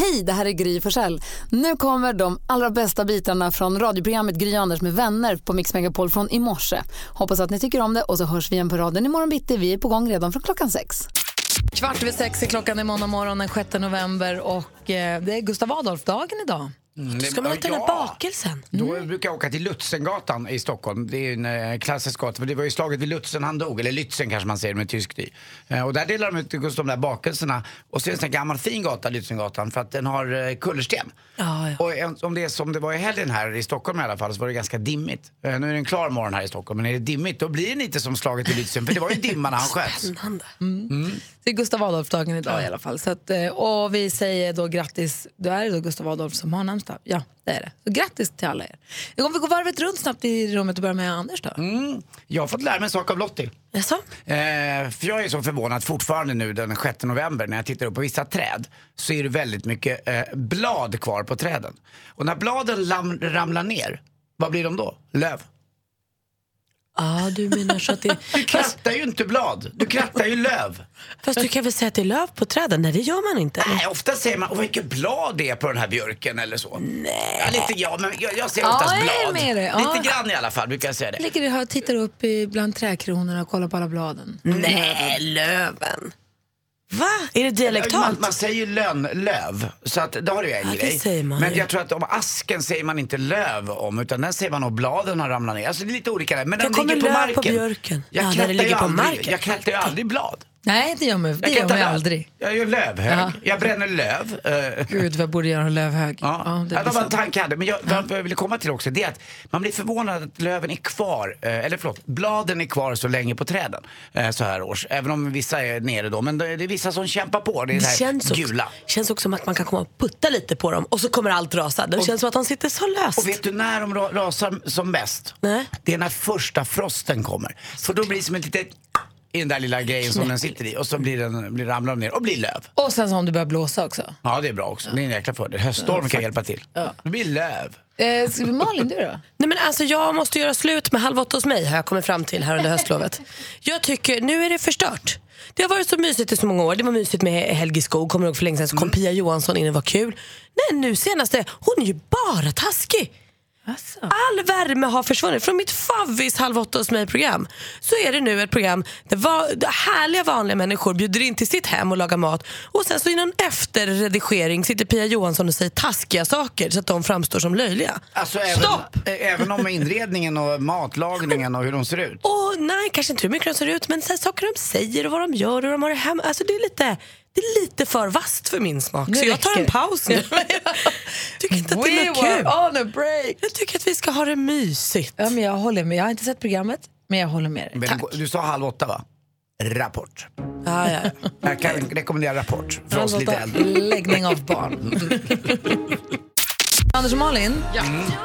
Hej, det här är Gry Forssell. Nu kommer de allra bästa bitarna från radioprogrammet Gry Anders med vänner på Mix Megapol från i morse. Hoppas att ni tycker om det och så hörs vi igen på raden imorgon bitti. Vi är på gång redan från klockan sex. Kvart över sex är klockan i morgon den 6 november och eh, det är Gustav Adolf-dagen idag. Mm, Ska man äta den här bakelsen? Då Mm. brukar jag åka till Lutzengatan i Stockholm. Det är en eh, klassisk gata, för det var ju slaget vid Lutzen han dog, eller Lützen kanske man säger med tysk ny. Eh, och där delar de ut just de där bakelserna. Och så är det en gammal fin gata, Lutzengatan, för att den har eh, kullersten. Ja, ja. Och om det är som det var i helgen här i Stockholm i alla fall så var det ganska dimmigt. Nu är det en klar morgon här i Stockholm, men är det dimmigt då blir det lite som slaget vid Lützen, för det var ju dimma när han sköts. Spännande. Det är Gustav Adolf-dagen idag i alla fall. Så att, och vi säger då grattis, då är det då Gustav Adolf som har namnsdag. Ja, det är det. Så grattis till alla er. Om vi går varvet runt snabbt i rummet och börjar med Anders då. Mm. Jag har fått lära mig en sak av Lottie. Jaså? Eh, för jag är så förvånad fortfarande nu den 6 november när jag tittar upp på vissa träd så är det väldigt mycket eh, blad kvar på träden. Och när bladen lam- ramlar ner, vad blir de då? Löv. Ja, du menar så att det... Du krattar ju inte blad, du krattar ju löv. Fast du kan väl säga att det är löv på träden? Nej, det gör man inte. Nej, ofta säger man, åh vilket blad det är på den här björken eller så. Nej. Ja, lite, ja, men jag, jag ser Ja, oftast jag är blad. med dig. Ja. Lite grann i alla fall brukar jag säga det. Ligger och tittar upp i- bland trädkronorna och kollar på alla bladen. Nej, löven. Va? Är det Man, dialektalt? man säger ju lön, löv, så att det har du en Ja, det grej. säger man Men ju. jag tror att om asken säger man inte löv om, utan den säger man om bladen har ramlat ner. Alltså det är lite olika där. Men Det den kommer ligger på löv marken. på björken. Jag Ja, det ju aldrig. Jag ju aldrig blad. Nej, det gör man, det Jag, gör man ju aldrig. Jag gör lövhög. Ja. Jag bränner löv. Eh, Gud, vad jag borde göra lövhög. Ja, Ja, det, det blir var en tanke jag hade. Men jag, vad jag ville komma till också det är att man blir förvånad att löven är kvar, eh, eller förlåt, bladen är kvar så länge på träden eh, så här års. Även om vissa är nere då. Men det, det är vissa som kämpar på. Det är det Det här känns också, gula. känns också som att man kan komma och putta lite på dem och så kommer allt rasa. Det känns som att de sitter så löst. Och vet du när de ra- rasar som bäst? Nej. Det är när första frosten kommer. För då blir det som ett litet i den där lilla grejen som den sitter i och så blir den, blir ramlar de ner och blir löv. Och sen så om det börjar blåsa också. Ja det är bra också. Det är en jäkla fördel. Höststorm kan hjälpa till. Det blir löv. Eh, ska vi Malin, du då? Nej, men alltså, jag måste göra slut med Halv åtta hos mig har jag kommit fram till här under höstlovet. Jag tycker, nu är det förstört. Det har varit så mysigt i så många år. Det var mysigt med Helge Skog, kommer du ihåg för länge sedan så kom Pia Johansson in, det var kul. Nej nu senaste, hon är ju bara taskig. Alltså. All värme har försvunnit. Från mitt favvis Halv åtta hos mig-program så är det nu ett program där, va- härliga vanliga människor bjuder in till sitt hem och lagar mat och sen så i någon efterredigering sitter Pia Johansson och säger taskiga saker så att de framstår som löjliga. Alltså, även, Stopp! även om inredningen och matlagningen och hur de ser ut. Och nej, kanske inte hur mycket de ser ut, men så här, saker de säger och vad de gör och hur de har det hemma. Alltså det är lite, det är lite för vast för min smak. Nu så jag tar en paus nu. tycker inte att det är kul. on a break. Jag tycker att vi ska ha det mysigt. Ja, men jag håller med. Jag har inte sett programmet, men jag håller med dig. Men Du sa halv åtta va? Rapport. Ja, ja. Jag kan rekommendera Rapport för oss lite äldre. Läggning av barn. Anders och Malin,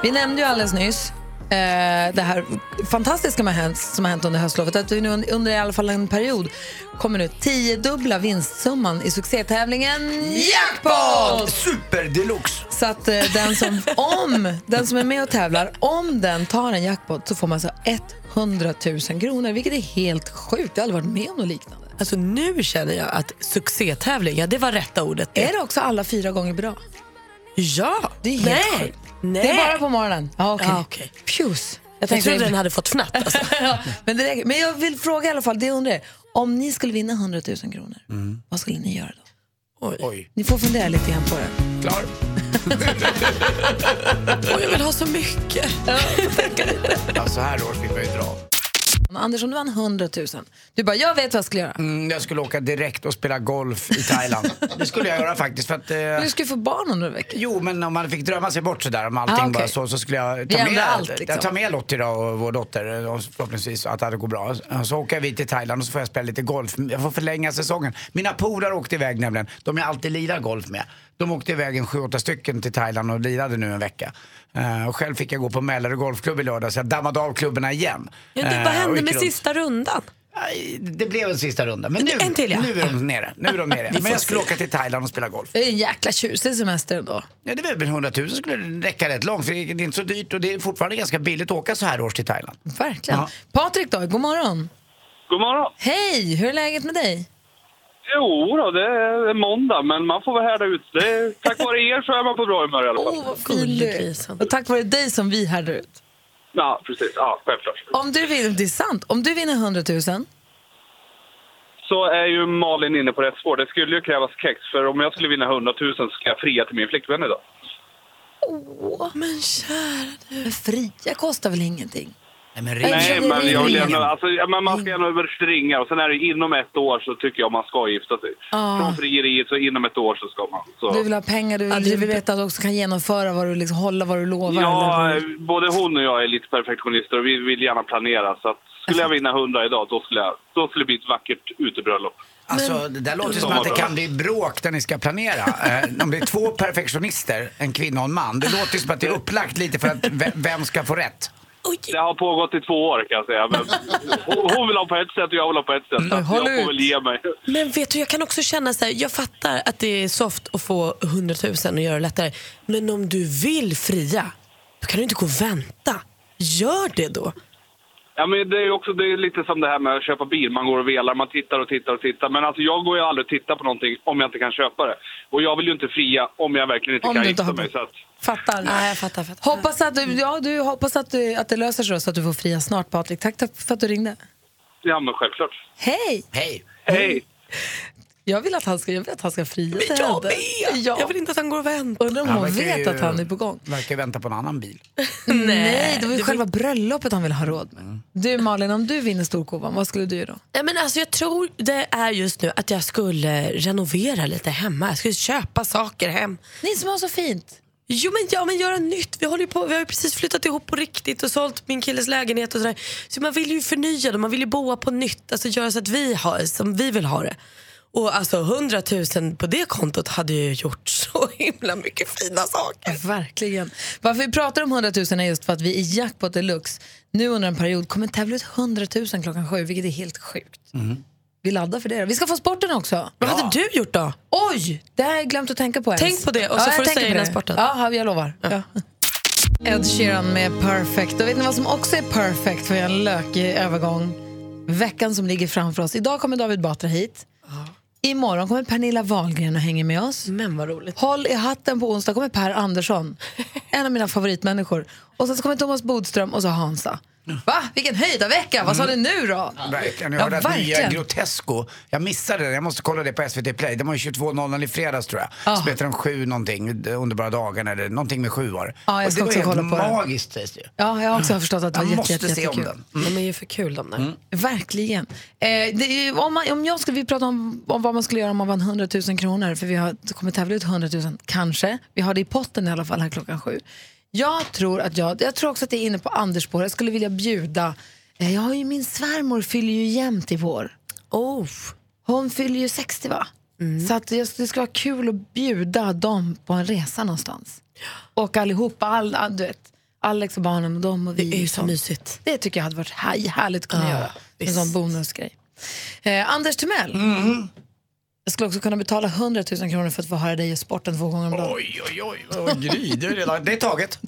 vi nämnde ju alldeles nyss det här fantastiska som har, hänt, som har hänt under höstlovet. Att vi nu un- under i alla fall en period kommer nu tiodubbla vinstsumman i succétävlingen Jackpot! Super deluxe! Så att eh, den, som, om, den som är med och tävlar, om den tar en jackpot så får man alltså 100 000 kronor, vilket är helt sjukt. Jag har aldrig varit med om något liknande. Alltså nu känner jag att succétävling, ja det var rätta ordet. Är det också alla fyra gånger bra? Ja! Det är helt Nej. sjukt. Nej. Det är bara på morgonen? Ja, okej. Ja, okej. Pjus. Jag trodde den hade fått fnatt. Alltså. ja, men, det men jag vill fråga i alla fall, det jag undrar, om ni skulle vinna 100 000 kronor, vad skulle ni göra då? Oj. Oj, Ni får fundera lite grann på det. klar? Oj, jag vill ha så mycket. Ja, så här års vill man ju dra. Anders, om du vann 100 000, du bara, jag vet vad jag skulle göra. Mm, jag skulle åka direkt och spela golf i Thailand. Det skulle jag göra faktiskt. För att, eh, Du ju få barn om några veckor. Jo, men om man fick drömma sig bort sådär om allting Ah, okej. bara så, så skulle jag Vi ta med, allt, liksom. jag tar med Lottie då och vår dotter och förhoppningsvis att det går bra. Så åker vi till Thailand och så får jag spela lite golf. Jag får förlänga säsongen. Mina polare åkte iväg nämligen, de jag alltid lirar golf med. De åkte iväg en sju, åtta stycken till Thailand och lirade nu en vecka. Eh, och själv fick jag gå på Mälarö golfklubb i lördag så jag dammade av klubborna igen. Ja, det, Eh, vad och hände med runt. sista rundan? Nej, Det blev en sista runda. Men nu, En till, ja. nu är de nere. Nu är de nere. Men jag skulle åka till Thailand och spela golf. Det är en jäkla tjusig semester ändå. Ja, det är väl 100 000 skulle räcka rätt långt för det är inte så dyrt och det är fortfarande ganska billigt att åka så här års till Thailand. Verkligen. Ja. Patrik då, god morgon. God morgon. Hej, hur är läget med dig? Jo då, det är måndag, men man får vara härda ut. Det är, tack vare er så är man på bra humör i alla fall. Åh, vad fin du är. Och tack vare dig som vi härdar ut. Ja, precis. Ja, självklart. Om du vinner, det är sant, om du vinner 100 000, Så är ju Malin inne på rätt spår. Det skulle ju krävas kex, för om jag skulle vinna 100 000 så ska jag fria till min flickvän idag. Men kära du. men fria kostar väl ingenting? Nej, men Nej, men jag vill ändå, alltså, ja, men man ska ändå över stringar och sen är det inom ett år så tycker jag man ska gifta sig. Ah. Från frieriet så inom ett år så ska man. Så. Du vill ha pengar, du vill, du vill veta att du också kan genomföra vad du liksom, hålla vad du lovar. Ja, eller? både hon och jag är lite perfektionister och vi vill gärna planera. Så att skulle jag vinna 100 idag, då skulle, jag, då skulle det bli ett vackert utebröllop. Alltså, det där låter som att det kan bli bråk när ni ska planera. Eh, om det är två perfektionister, en kvinna och en man, det låter som att det är upplagt lite för att ve- vem ska få rätt. Det har pågått i två år kan jag säga. Men hon vill ha på ett sätt och jag vill ha på ett sätt. Så att håll jag ut. får väl ge mig. Men vet du, jag kan också känna så här, jag fattar att det är soft att få 100 000 och göra det lättare. Men om du vill fria, då kan du inte gå och vänta. Gör det då. Ja, men det är också det är lite som det här med att köpa bil. Man går och velar, man tittar och tittar och tittar. Men alltså, jag går ju aldrig och tittar på någonting om jag inte kan köpa det. Och jag vill ju inte fria om jag verkligen inte Om kan du inte gifta har- mig. Så att, Fattar. Nej, jag fattar. fattar. Hoppas att, du, ja, du, hoppas att, du, att det löser sig så att du får fria snart, Patrik. Tack, tack för att du ringde. ja, men självklart. Hej! Hej! Hej! Jag vill att han ska, jag vill att han ska fria till Jag henne. med! Ja. Jag vill inte att han går och väntar. Undrar om Han hon vet ju- att han är på gång. Verkar vänta på en annan bil. Nej, det var ju själva bröllopet han ville ha råd med. Du Malin, om du vinner Storkovan, vad skulle du göra? Ja, men alltså, jag tror det är just nu att jag skulle renovera lite hemma. Jag skulle köpa saker hem. Ni som har så fint. Jo men, ja, men göra nytt. Vi, håller ju på, vi har ju precis flyttat ihop på riktigt och sålt min killes lägenhet och sådär. Så man vill ju förnya det, man vill ju boa på nytt. Alltså göra så att vi har som vi vill ha det. Och alltså 100 000 på det kontot hade ju gjort så himla mycket fina saker. Verkligen. Varför vi pratar om 100 000 är just för att vi i Jackpot Deluxe nu under en period kommer tävla ut 100 000 klockan sju, vilket är helt sjukt. Vi laddar för det. då. Vi ska få sporten också. Vad hade du gjort då? Oj, det har jag glömt att tänka på ens. Tänk på det och så jag får du tänker säga på innan sporten. Ja, jag lovar. Ja. Ed Sheeran med Perfect. Och vet ni vad som också är perfect för en lökig övergång? Veckan som ligger framför oss. Idag kommer David Batra hit. Imorgon kommer Pernilla Wahlgren och hänger med oss. Men vad roligt. Håll i hatten på onsdag kommer Per Andersson, en av mina favoritmänniskor. Och sen så kommer Thomas Bodström och så Hansa. Va? Vilken höjdarvecka! Vad sa ni nu då? Verkligen. Jag Ja, hörde att nya verkligen. Grotesco, jag missade den, jag måste kolla det på SVT Play. Den var ju 22.00 i fredags tror jag. Ja. Så heter den sju någonting, Underbara dagen eller någonting med sju år. Ja, jag Och ska det var också helt kolla på det. magiskt sägs det ju. Ja, jag har också förstått att det var Jag jätte, måste jätte, se om jättekul. den. De är ju för kul de där. Verkligen. Eh, det är, ju- om, man, om jag skulle, vi pratar om, om vad man skulle göra om man vann 100 000 kronor, för vi har, kommer tävla ut 100 000, kanske. Vi har det i potten i alla fall här klockan sju. Jag tror att jag, jag tror också att det är inne på Anders spår. Jag skulle vilja bjuda, eh, jag har ju min svärmor fyller ju jämnt i vår. Oh. Hon fyller ju 60 va? Så att det det skulle vara kul att bjuda dem på en resa någonstans. Och allihopa, all, du vet, Alex och barnen och dem och vi. Det är ju så mysigt. Det tycker jag hade varit här, härligt att kunna Ja, göra. En sån bonusgrej. Eh, Anders Timell. Jag skulle också kunna betala 100 000 kronor för att få höra dig i sporten två gånger om dagen. Oj, oj, oj, vad Gry, det är, redan, det är taget.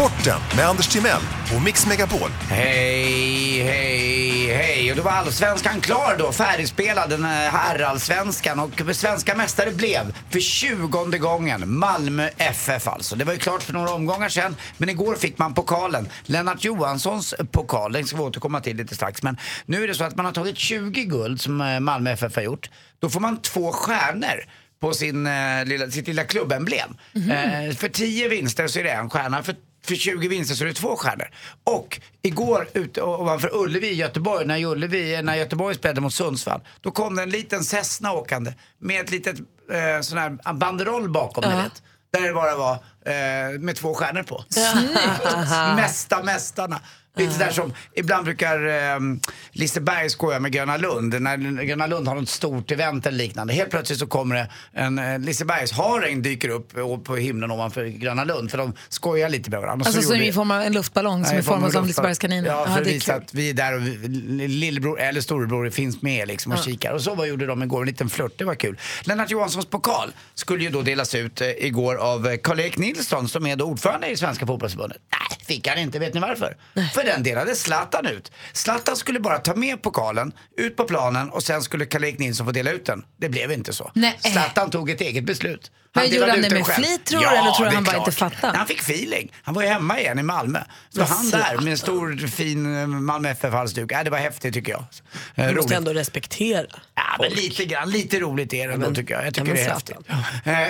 Sporten med Anders Timell och Mix Megapol. Hej, hej, hej. Och då var allsvenskan klar då, färdigspelad, den här herrallsvenskan. Och svenska mästare blev för tjugonde gången Malmö FF alltså. Det var ju klart för några omgångar sedan, men igår fick man pokalen. Lennart Johanssons pokal, den ska vi återkomma till lite strax. Men nu är det så att man har tagit 20 guld som eh, Malmö FF har gjort. Då får man två stjärnor på sin, eh, lilla, sitt lilla klubbemblem. Eh, för 10 vinster så är det en stjärna. För för 20 vinster så är det två stjärnor. Och igår ute ovanför Ullevi i Göteborg, när, Ullevi, när Göteborg spelade mot Sundsvall, då kom det en liten Cessna åkande med ett litet eh, sån här banderoll bakom, ni vet. Där det bara var eh, med två stjärnor på. Mästa mästarna. Lite där som, ibland brukar eh, Liseberg skoja med Gröna Lund. När Gröna Lund har något stort event eller liknande. Helt plötsligt så kommer det en eh, Lisebergs hareng dyker upp på himlen ovanför Gröna Lund. För de skojar lite med varandra. Alltså så som i form av en luftballong som är formad som. Lisebergskaninen. Ja, för att visa att vi är där och vi, lillebror eller storebror finns med liksom och kikar. Och så vad gjorde de igår, en liten flört, det var kul. Lennart Johanssons pokal skulle ju då delas ut eh, igår av eh, Karl-Erik Nilsson som är då ordförande i Svenska fotbollsförbundet. Nej, fick han inte. Vet ni varför? För den delade Zlatan ut. Zlatan skulle bara ta med pokalen ut på planen och sen skulle Karl-Erik Nilsson få dela ut den. Det blev inte så. Nej. Zlatan tog ett eget beslut. Men gjorde han det med själv. flit, tror du, eller tror du han bara klart. inte fattade? Han fick feeling. Han var ju hemma igen i Malmö. Så han där med en stor fin eh, Malmö FF-halsduk. Äh, det var häftigt tycker jag. Eh, Du måste ändå respektera. Ja, men lite grann. Lite roligt är det ändå tycker jag. Jag tycker men det är häftigt.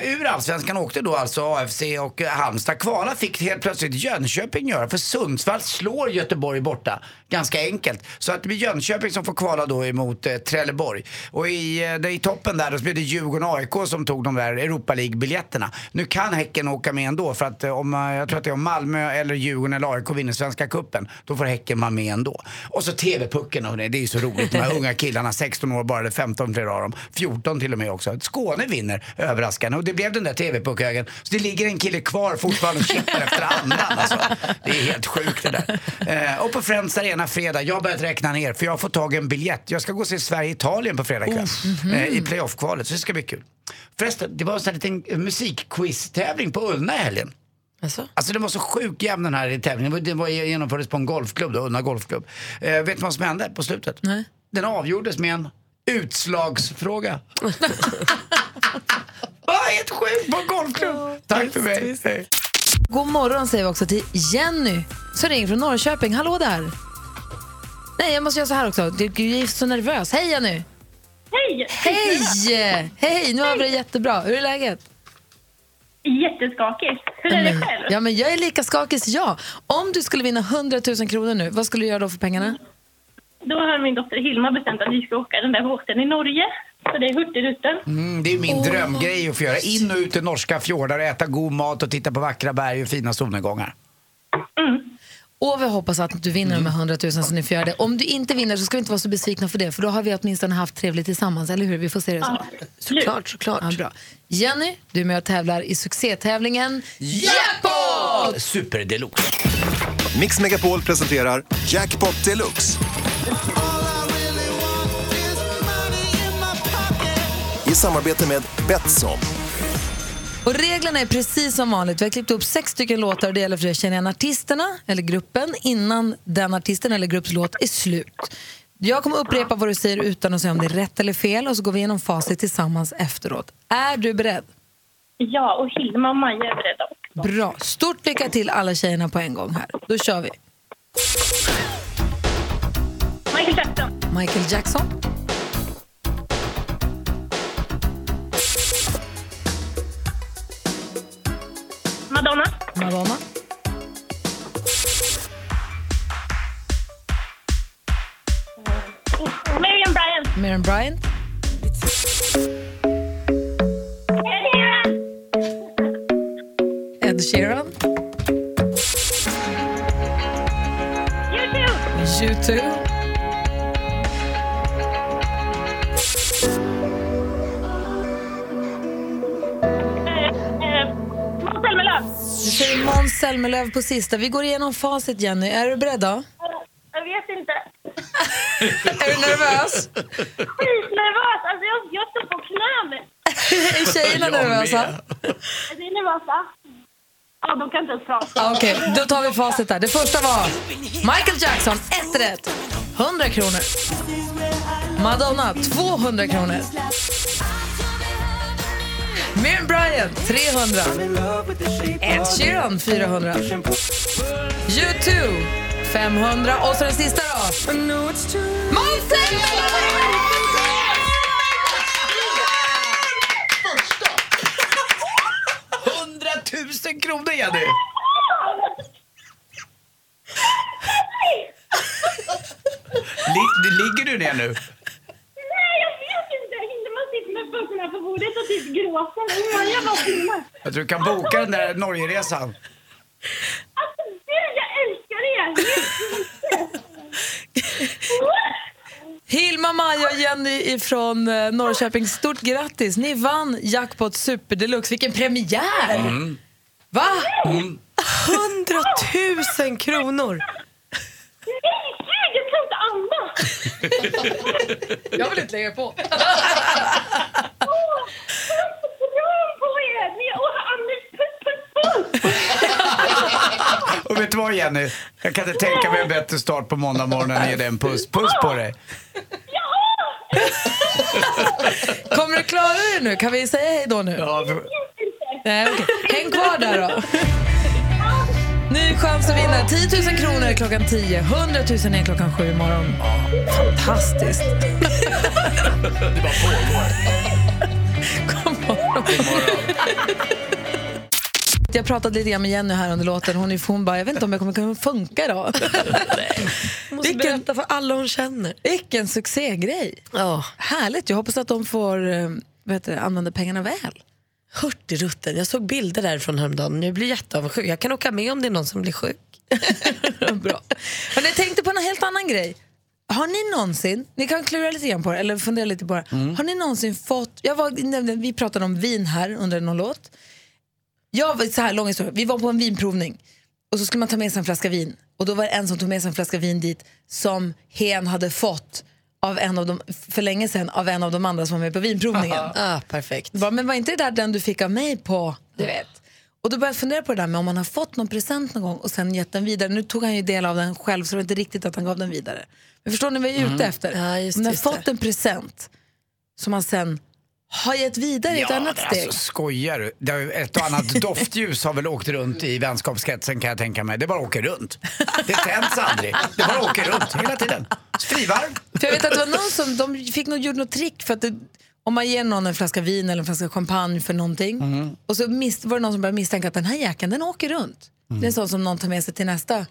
Uh, ur Allsvenskan åkte då alltså AFC och Halmstad. Kvala fick helt plötsligt Jönköping göra för Sundsvall slår Göteborg borta. Ganska enkelt. Så att det blir Jönköping som får kvala då emot uh, Trelleborg. Och i, det, i toppen där då så blir det Djurgården och AIK som tog de där Europa League-biljetterna. Nu kan Häcken åka med ändå för att uh, om, uh, jag tror att det är om Malmö eller Djurgården eller AIK vinner Svenska Cupen, då får Häcken vara med ändå. Och så TV-pucken, det, är ju så roligt. De här unga killarna, 16 år bara, eller 15 flera av dem. 14 till och med också. Skåne vinner överraskande och det blev den där TV-puckhögen. Så det ligger en kille kvar fortfarande och kippar efter andan alltså. Det är helt sjukt det där. Eh, och på Friends Arena fredag, jag har börjat räkna ner för jag har fått tag i en biljett. Jag ska gå och se Sverige-Italien på fredag kväll. Eh, I playoff-kvalet, så det ska bli kul. Förresten, det var en sån här liten musikquiz-tävling på Ullna i helgen. Alltså? Alltså den var så sjuk jämn den här tävlingen. Den var- genomfördes på en golfklubb, då, Ullna golfklubb. Eh, vet du vad som hände på slutet? Nej. Den avgjordes med en utslagsfråga. Helt sjukt på en golfklubb. Tack för mig. Hej. God morgon säger vi också till Jenny som ringer från Norrköping. Hallå där! Nej, jag måste göra så här också. Du du är så nervös. Hej Jenny! Hej! Hej! Hej! Nu har vi det jättebra. Hur är läget? Jätteskakigt. Hur är det själv? Ja, men jag är lika skakig som jag. Om du skulle vinna 100 000 kronor nu, vad skulle du göra då för pengarna? Då har min dotter Hilma bestämt att vi ska åka den där båten i Norge. Så det är Hurtigruten. Mm, det är min drömgrej att få göra. In och ut i norska fjordar, äta god mat och titta på vackra berg och fina solnedgångar. Och vi hoppas att du vinner de här 100 000 så ni får göra det. Om du inte vinner så ska vi inte vara så besvikna för det, för då har vi åtminstone haft trevligt tillsammans, eller hur? Vi får se det så. Såklart, såklart. Ja, bra. Jenny, du är med och tävlar i succétävlingen Jackpot! Super deluxe. Mix Megapol presenterar Jackpot Deluxe. I samarbete med Betsson. Och reglerna är precis som vanligt. Vi har klippt upp sex stycken låtar och det gäller för att känna igen artisterna eller gruppen innan den artisten eller grupps låt är slut. Jag kommer upprepa vad du säger utan att säga om det är rätt eller fel och så går vi igenom facit tillsammans efteråt. Är du beredd? Ja, och Hilma och Maja är beredda också. Bra. Stort lycka till alla tjejerna på en gång här. Då kör vi. Michael Jackson. Michael Jackson, Madonna. Madonna, Miriam Bryant. Miriam Bryant, Ed Sheeran. Ed Sheeran, U2. U2, säger Måns Zelmerlöw på sista. Vi går igenom facit Jenny. Är du beredd då? Jag vet inte. Är du nervös? Skitnervös. Alltså jag, jag står på knä. Är tjejerna nervösa? Är ni nervösa? Ja, de kan inte ens prata. Ja, Okej, då tar vi facit där. Det första var Michael Jackson, ett rätt. 100 kronor. Madonna, 200 kronor. Miriam Bryant, 300. Ed Sheeran, 400. U2, 500. Och så den sista då. Måns Tusen 100 000 kronor Jenny! Ligger du ner nu? Nej, jag vet inte. Inte man sitter med fötterna på bordet och typ gråter. Maja bara filmar. Jag tror du kan boka den där Norgeresan. Alltså, gud, jag älskar er! Hilma, Maja och Jenny ifrån eh, Norrköping, stort grattis! Ni vann Jackpot Super Deluxe. Vilken premiär! Va? 100 000 kronor! Nej, gud, jag kan inte andas! Jag vill inte lägga på. Åh, Kram på er! Ni- Och Anders, puss, puss, puss! Och vet du vad Jenny? Jag kan inte tänka mig en bättre start på måndag morgon än att ge dig en puss. Puss på dig. Kommer du klara dig nu? Kan vi säga hej då nu? Ja, för- Nej, okej. Häng kvar där då. Ny chans att vinna 10 000 kronor klockan 10, 100 000 är klockan 7 imorgon. Fantastiskt. det bara pågår. God morgon. Jag pratade lite grann med Jenny här under låten. Hon, är, hon bara, jag vet inte om jag kommer kunna funka idag. Hon måste Vilken- berätta för alla hon känner. Vilken succégrej. Ja. Härligt. Jag hoppas att de får eh, heter det, använda pengarna väl. Hurtigruten. Jag såg bilder därifrån häromdagen. Jag blir jätteavundsjuk. Jag kan åka med om det är någon som blir sjuk. Bra. Men jag tänkte på en helt annan grej. Har ni någonsin, ni kan klura lite grann på det eller fundera lite på det. Har ni någonsin fått, jag var, vi pratade om vin här under någon låt. Jag så här lång historia, vi var på en vinprovning och så skulle man ta med sig en flaska vin. Och då var det en som tog med sig en flaska vin dit som hen hade fått av en av dem, för länge sedan av en av de andra som var med på vinprovningen. Ah, perfekt. Bara, men var inte det där den du fick av mig på, du vet? Och då började jag fundera på det där med om man har fått någon present någon gång och sen gett den vidare. Nu tog han ju del av den själv så det var inte riktigt att han gav den vidare. Men förstår ni vad jag är ute efter? Ja, just om man har det. fått en present som man sen har gett vidare i ett annat men steg. Alltså, skojar du? Ett och annat doftljus har väl åkt runt i vänskapskretsen kan jag tänka mig. Det bara åker runt. Det tänds aldrig. Det bara åker runt hela tiden. Frivarv. För jag vet att det var någon som de fick nog gjort något trick för att det, om man ger någon en flaska vin eller en flaska champagne för någonting Mm. och så mis, var det någon som började misstänka att den här jäkeln den åker runt. Mm. Det är en sån som någon tar med sig till nästa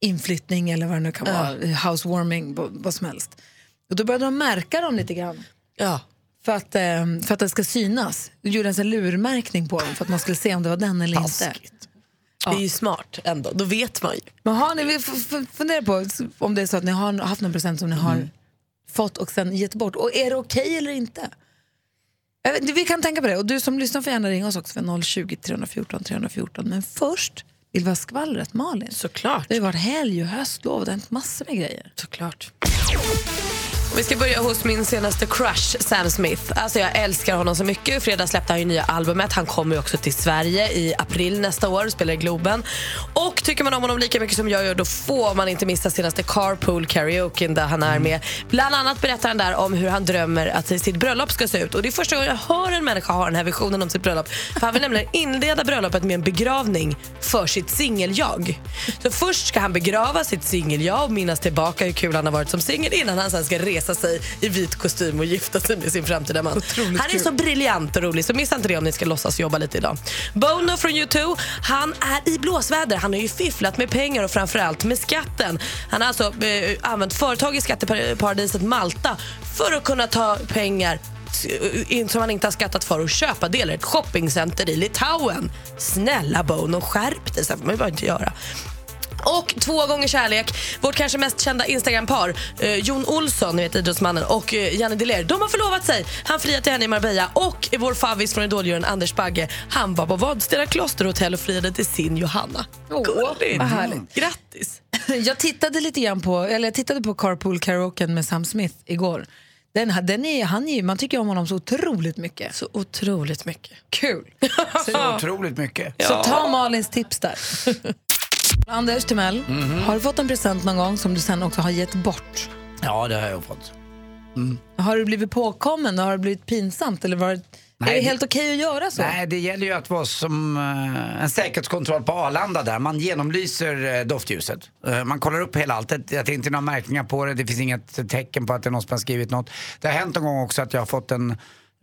inflyttning eller vad det nu kan vara, housewarming, vad, vad som helst. Och då började de märka dem lite grann Ja. För att, eh, för att det ska synas. De gjorde en sån lurmärkning på dem för att man skulle se om det var den eller inte. Taskigt. Det är ju smart ändå. Då vet man ju. Men har ni, vi på om det är så att ni har haft någon present som ni har fått och sen gett bort. Och är det okej eller inte? Vet, vi kan tänka på det. Och du som lyssnar får gärna ringa oss också för 020 314 314. Men först vill vi ha skvallret, Malin. Såklart. Det har varit helg och höstlov och det har hänt massor med grejer. Såklart. Vi ska börja hos min senaste crush, Sam Smith. Alltså jag älskar honom så mycket. I fredags släppte han ju nya albumet. Han kommer ju också till Sverige i april nästa år, spelar i Globen. Och tycker man om honom lika mycket som jag gör, då får man inte missa senaste Carpool Karaoke där han är med. Bland annat berättar han där om hur han drömmer att sitt bröllop ska se ut. Och det är första gången jag hör en människa ha den här visionen om sitt bröllop. För han vill nämligen inleda bröllopet med en begravning för sitt singel-jag. Så först ska han begrava sitt singel-jag och minnas tillbaka hur kul han har varit som singel innan han sen ska resa sig i vit kostym och gifta sig med sin framtida man. han är så briljant och rolig så missa inte det om ni ska låtsas jobba lite idag. Bono från U2, han är i blåsväder. Han har ju fifflat med pengar och framförallt med skatten. Han har alltså eh, använt företag i skatteparadiset Malta för att kunna ta pengar som han inte har skattat för och köpa delar i ett shoppingcenter i Litauen. Snälla Bono, skärp dig. Så får man ju bara inte göra. Och två gånger kärlek. Vårt kanske mest kända Instagram-par, eh, Jon Olsson, ni vet idrottsmannen, och eh, Janne Deler, de har förlovat sig. Han friade till henne i Marbella och vår favvis från Idoljuryn Anders Bagge, han var på Vadstena klosterhotell och friade till sin Johanna. Åh, Gulligt. vad härligt. Grattis. Jag tittade lite grann på, eller jag tittade på Carpool Karaoke med Sam Smith igår. Den, här- den är, han är, ju- man tycker om honom så otroligt mycket. Så otroligt mycket. Kul! Så otroligt mycket. Så ta Malins tips där. Anders Timell, har du fått en present någon gång som du sen också har gett bort? Ja, det har jag fått. Har du blivit påkommen har det blivit pinsamt? Eller var, är Nej, det det- helt okej att göra så? Nej, det gäller ju att vara som eh, en säkerhetskontroll på Arlanda där. Man genomlyser eh, doftljuset. Eh, man kollar upp hela allt, det inte är några märkningar på det, det finns inget tecken på att det är någon som har skrivit något. Det har hänt en gång också att jag har fått en,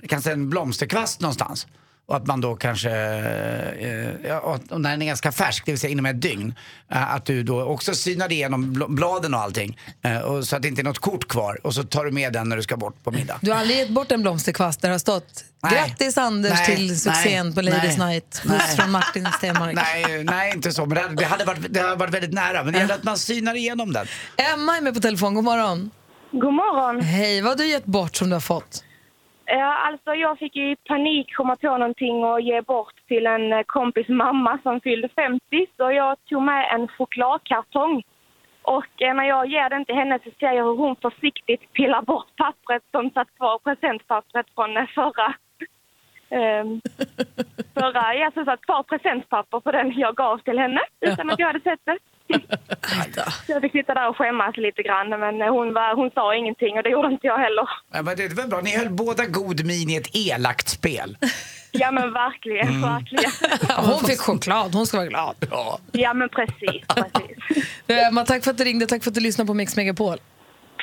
kanske en blomsterkvast någonstans. Och att man då kanske, eh, och- när den är ganska färsk, det vill säga inom ett dygn, eh, att du då också synar igenom bl- bladen och allting. Eh, och så att det inte är något kort kvar. Och så tar du med den när du ska bort på middag. Du har aldrig gett bort en blomsterkvast där det har stått Nej. Grattis Anders Nej, till succén nej, på Ladies nej, Night. Puss från Martin Stenmark. Nej, nej, inte så. Men det hade, det hade, varit, det hade varit väldigt nära. Men det gäller att man synar igenom den. Emma är med på telefon, god morgon. God morgon. Hej, vad har du gett bort som du har fått? Ja, alltså jag fick i panik komma på någonting och ge bort till en eh, kompis mamma som fyllde 50. Så jag tog med en chokladkartong. Och eh, när jag ger den till henne så ser jag hur hon försiktigt pillar bort pappret som satt kvar, presentpappret från eh, förra Um, förra, jag så ett par presentpapper på den jag gav till henne utan att jag hade sett det. Jag fick sitta där och skämmas lite grann men hon, var, hon sa ingenting och det gjorde inte jag heller. Ja, men det var bra, ni höll båda god min i ett elakt spel. Ja men verkligen, verkligen. Hon fick choklad, hon ska vara glad. Ja. Ja men precis, precis. Eh, Emma, tack för att du ringde, tack för att du lyssnade på Mix Megapol.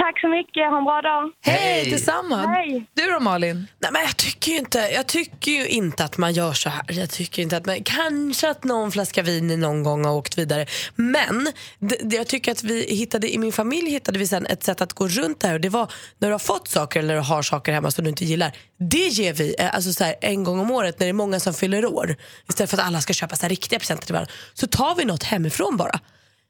Tack så mycket, ha en bra dag. Hej, Hej. detsamma. Hej. Du då Malin? Nej, men jag, tycker ju inte, jag tycker ju inte att man gör så här. Jag tycker inte att man, kanske att någon flaska vin någon gång har åkt vidare. Men det, det, jag tycker att vi hittade, i min familj hittade vi sen ett sätt att gå runt det här. Och det var när du har fått saker eller har saker hemma som du inte gillar. Det ger vi eh, alltså så här, en gång om året när det är många som fyller år. Istället för att alla ska köpa så här riktiga presenter till varandra. Så tar vi något hemifrån bara.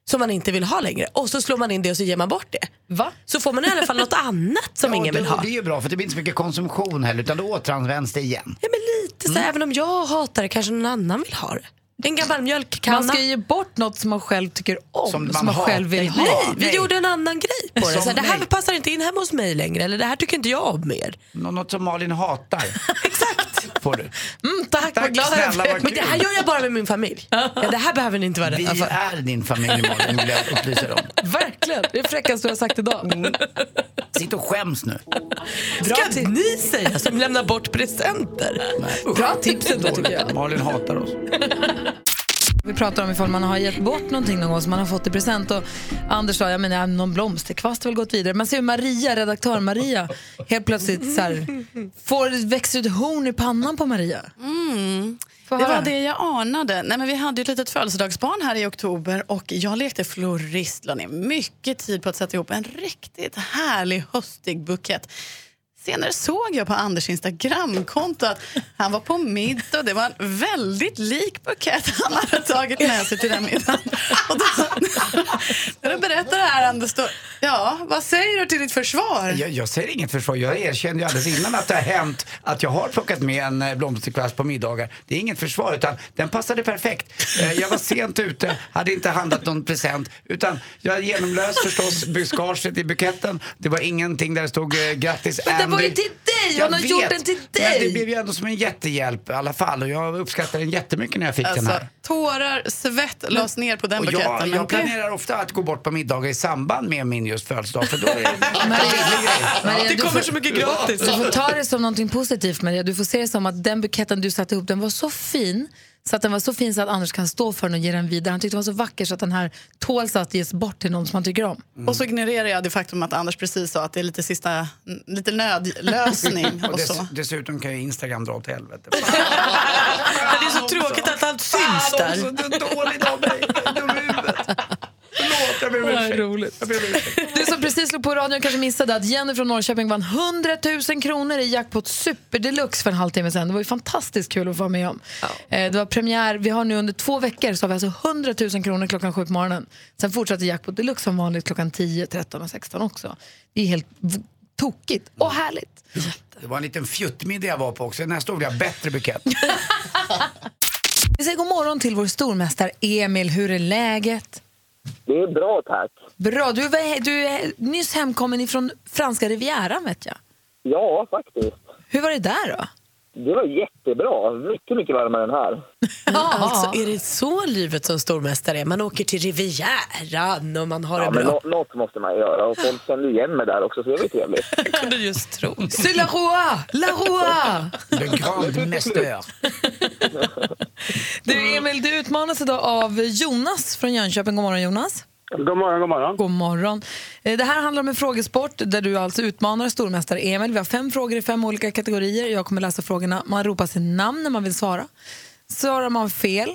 Som man inte vill ha längre. Och så slår man in det och så ger man bort det. Va? Så får man i alla fall något annat som Ja, ingen vill ha. Det är ju bra för det blir inte så mycket konsumtion heller utan då återanvänds det igen. Ja, men lite så, även om jag hatar det kanske någon annan vill ha det. En gammal mjölkkanna. Man ska ge bort något som man själv tycker om, Som som man man, själv vill ha. Nej, vi nej. gjorde en annan grej på det. Som Så här, det här nej. passar inte in hemma hos mig längre. Eller det här tycker inte jag om mer. Nå- Något som Malin hatar. Exakt. Får du. Mm, tack, Tack, vad glad jag snälla, vad Men det här gör jag bara med min familj. Ja, det här behöver ni inte vara Vi rädda för. är din familj Malin vill jag upplysa om. Verkligen, det är fräckaste du har sagt idag. Sitt och skäms nu. Ska ni säga som lämnar bort presenter? Bra tips ändå tycker jag. Malin hatar oss. Vi pratar om ifall man har gett bort någonting någon gång som man har fått i present. Och Anders sa, ja men ja, någon blomsterkvast har väl gått vidare. Man ser hur Maria, redaktör Maria, helt plötsligt så här, får, växer ut horn i pannan på Maria. Få Det var det jag anade. Nej, men vi hade ett litet födelsedagsbarn här i oktober och jag lekte florist, la ner mycket tid på att sätta ihop en riktigt härlig höstig bukett. Senare såg jag på Anders Instagramkonto att han var på middag och det var en väldigt lik bukett han hade tagit med sig till den middagen. Och då, när du berättar det här Anders, då, ja, vad säger du till ditt försvar? Jag, jag säger inget försvar. Jag erkände ju alldeles innan att det har hänt att jag har plockat med en eh, blomsterkvast på middagar. Det är inget försvar utan den passade perfekt. Eh, Jag var sent ute, hade inte handlat någon present utan jag genomlös förstås buskaget i buketten. Det var ingenting där det stod eh, grattis var ju till dig! Jag Hon har vet, gjort den till Men det dig! blev ju ändå som en jättehjälp i alla fall och jag uppskattar den jättemycket när jag fick den Alltså, här. tårar, svett lades ner på den Och buketten. jag, jag planerar ofta att gå bort på middagar i samband med min just födelsedag för då är det en Maria. Maria, Det kommer får- så mycket gratis. Du får ta det som någonting positivt Maria. Du får se det som att den buketten du satte ihop den var så fin så att den var så fin så att Anders kan stå för den och ge den vidare. Han tyckte den var så vacker så att den här tåls att ges bort till någon som man tycker om. Och så ignorerar jag det faktum att Anders precis sa att det är lite sista, lite nödlösning Och och dess, så. dessutom kan ju Instagram dra åt helvete. Det är så tråkigt att allt syns Fan där. också, det är dåligt av mig. Jag är dum i huvudet. Förlåt, jag ber om ursäkt. roligt. Jag ber om ursäkt. Du som precis slog på radion kanske missade att Jenny från Norrköping vann 100 000 kronor i jackpot super deluxe för en halvtimme sedan. Det var ju fantastiskt kul att få vara med om. Eh, Det var premiär, vi har nu under två veckor så har vi alltså 100 000 kronor klockan sju på morgonen. Sen fortsätter jackpot deluxe som vanligt klockan 10, 13 och 16 också. Det är helt v- tokigt och härligt. Det var en liten fjuttmiddag jag var på också. Nästa år blir jag bättre bukett. Vi säger god morgon till vår stormästare Emil. Hur är läget? Det är bra tack. Bra, du, var, du är nyss hemkommen ifrån franska rivieran vet jag. Ja, faktiskt. Hur var det där då? Det var jättebra. Mycket, mycket varmare än här. Alltså, är det så livet som stormästare är? Man åker till Rivieran och man har Ja, det men bra. nå- något måste man göra och folk känner igen mig där också så det var ju trevligt. Jag kunde just tro det. C'est la roi! La roi! Le grand mästare. Du Emil, du utmanas idag av Jonas från Jönköping. God morgon Jonas. God morgon, god morgon. God morgon. Eh, Det här handlar om en frågesport där du alltså utmanar stormästare Emil. Vi har fem frågor i fem olika kategorier. Jag kommer läsa frågorna. Man ropar sitt namn när man vill svara. Svarar man fel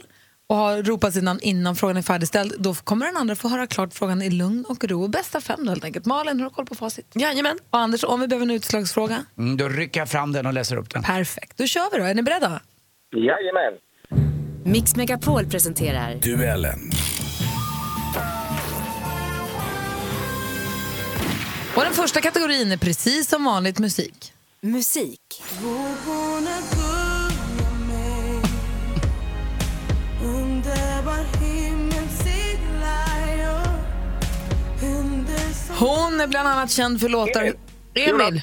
och har ropat sitt namn innan frågan är färdigställd, då kommer den andra få höra klart frågan i lugn och ro. Bästa fem då helt enkelt. Malin, har du koll på facit? Jajamän. Och Anders, om vi behöver en utslagsfråga? Mm, då rycker jag fram den och läser upp den. Perfekt. Då kör vi då. Är ni beredda? Jajamän. Mix Megapol presenterar Duellen. Och den första kategorin är precis som vanligt musik. musik. Hon är bland annat känd för låtar... Emil.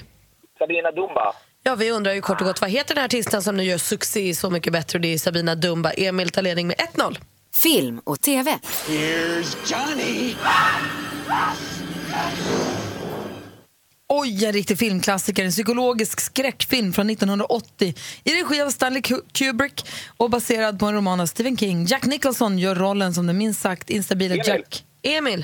Sabina Dumba. Ja, vi undrar ju kort och gott, vad heter den här artisten som nu gör succé Så mycket bättre? Det är Sabina Dumba. Emil tar ledning med 1-0. Film och TV. Here's Johnny. Oj, en riktig filmklassiker. En psykologisk skräckfilm från 1980 i regi av Stanley Ku- Kubrick och baserad på en roman av Stephen King. Jack Nicholson gör rollen som den minst sagt instabila Emil. Jack. Emil.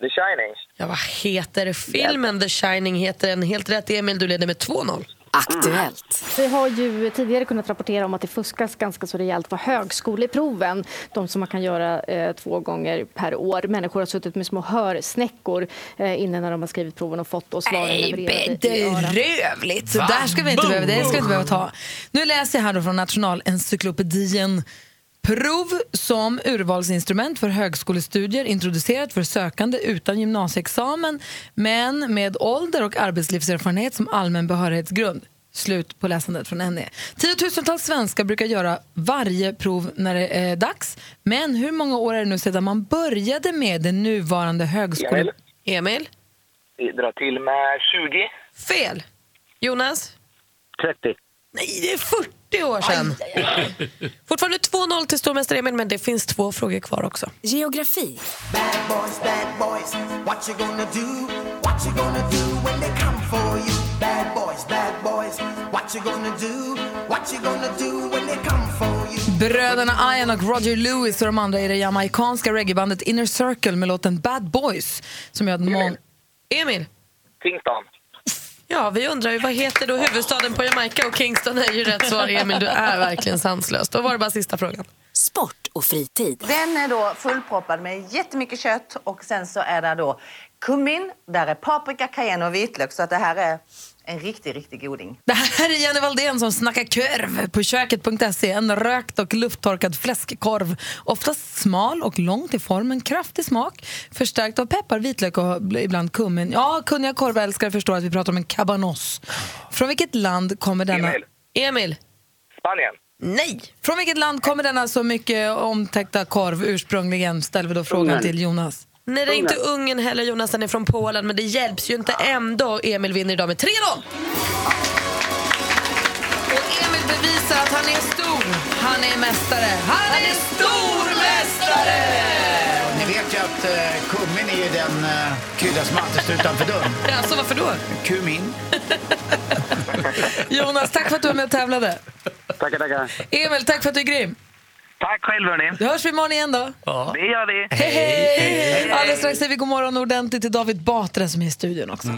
The Shining. Ja, vad heter filmen? The Shining heter den. Helt rätt Emil, du leder med 2-0. Aktuellt. Vi har ju tidigare kunnat rapportera om att det fuskas ganska så rejält på högskoleproven. De som man kan göra eh, två gånger per år. Människor har suttit med små hörsnäckor eh, inne när de har skrivit proven och fått svaren Nej, levererade bedrövligt! Så där ska vi inte behöva, det ska vi inte behöva ta. Nu läser jag här då från Nationalencyklopedin. Prov som urvalsinstrument för högskolestudier introducerat för sökande utan gymnasieexamen men med ålder och arbetslivserfarenhet som allmän behörighetsgrund. Slut på läsandet från NE. Tiotusentals svenskar brukar göra varje prov när det är dags. Men hur många år är det nu sedan man började med det nuvarande högskole... Emil. Emil. Vi drar till med 20. Fel. Jonas. 30. Nej, det är 40 år sedan. Fortfarande 2-0 till stormästare Emil, men det finns två frågor kvar också. Geografi. Bad boys, bad boys, what you gonna do? What you gonna do when they come for you? Bad boys, bad boys, what you gonna do? What you gonna do when they come for you? Bröderna Ian och Roger Lewis och de andra i det jamaicanska reggaebandet Inner Circle med låten Bad Boys. Som gör att mång- Emil. Kingston. Ja, vi undrar ju vad heter då huvudstaden på Jamaica och Kingston är ju rätt svar. Emil, du är verkligen sanslös. Då var det bara sista frågan. Sport och fritid. Den är då fullproppad med jättemycket kött och sen så är det då kummin, där är paprika, cayenne och vitlök. Så att det här är en riktig, riktig goding. Det här är Jenny Valdén som snackar kurv på köket.se. En rökt och lufttorkad fläskkorv. Oftast smal och lång till formen, kraftig smak. Förstärkt av peppar, vitlök och ibland kummin. Ja, kunniga korvälskare förstår att vi pratar om en cabanos. Från vilket land kommer denna... Emil. Emil. Spanien. Nej. Från vilket land kommer denna så mycket omtäckta korv ursprungligen? Ställer vi då frågan Ungern. till Jonas. Nej, det är inte Ungern heller. Jonas den är från Polen, men det hjälps ju inte ändå. Emil vinner idag med 3-0. Och Emil bevisar att han är stor. Han är mästare. Han är stormästare! Ni vet ju att eh, kummin är ju den eh, krydda som alltid står utanför dörren. Alltså, varför då? Kumin. Jonas, tack för att du var med och tävlade. Tackar, tackar. Emil, tack för att du är grym. Tack själv, hörni. Då hörs vi imorgon igen då. Det gör vi. Hej, hej! Alldeles strax säger vi god morgon ordentligt till David Batra som är i studion också.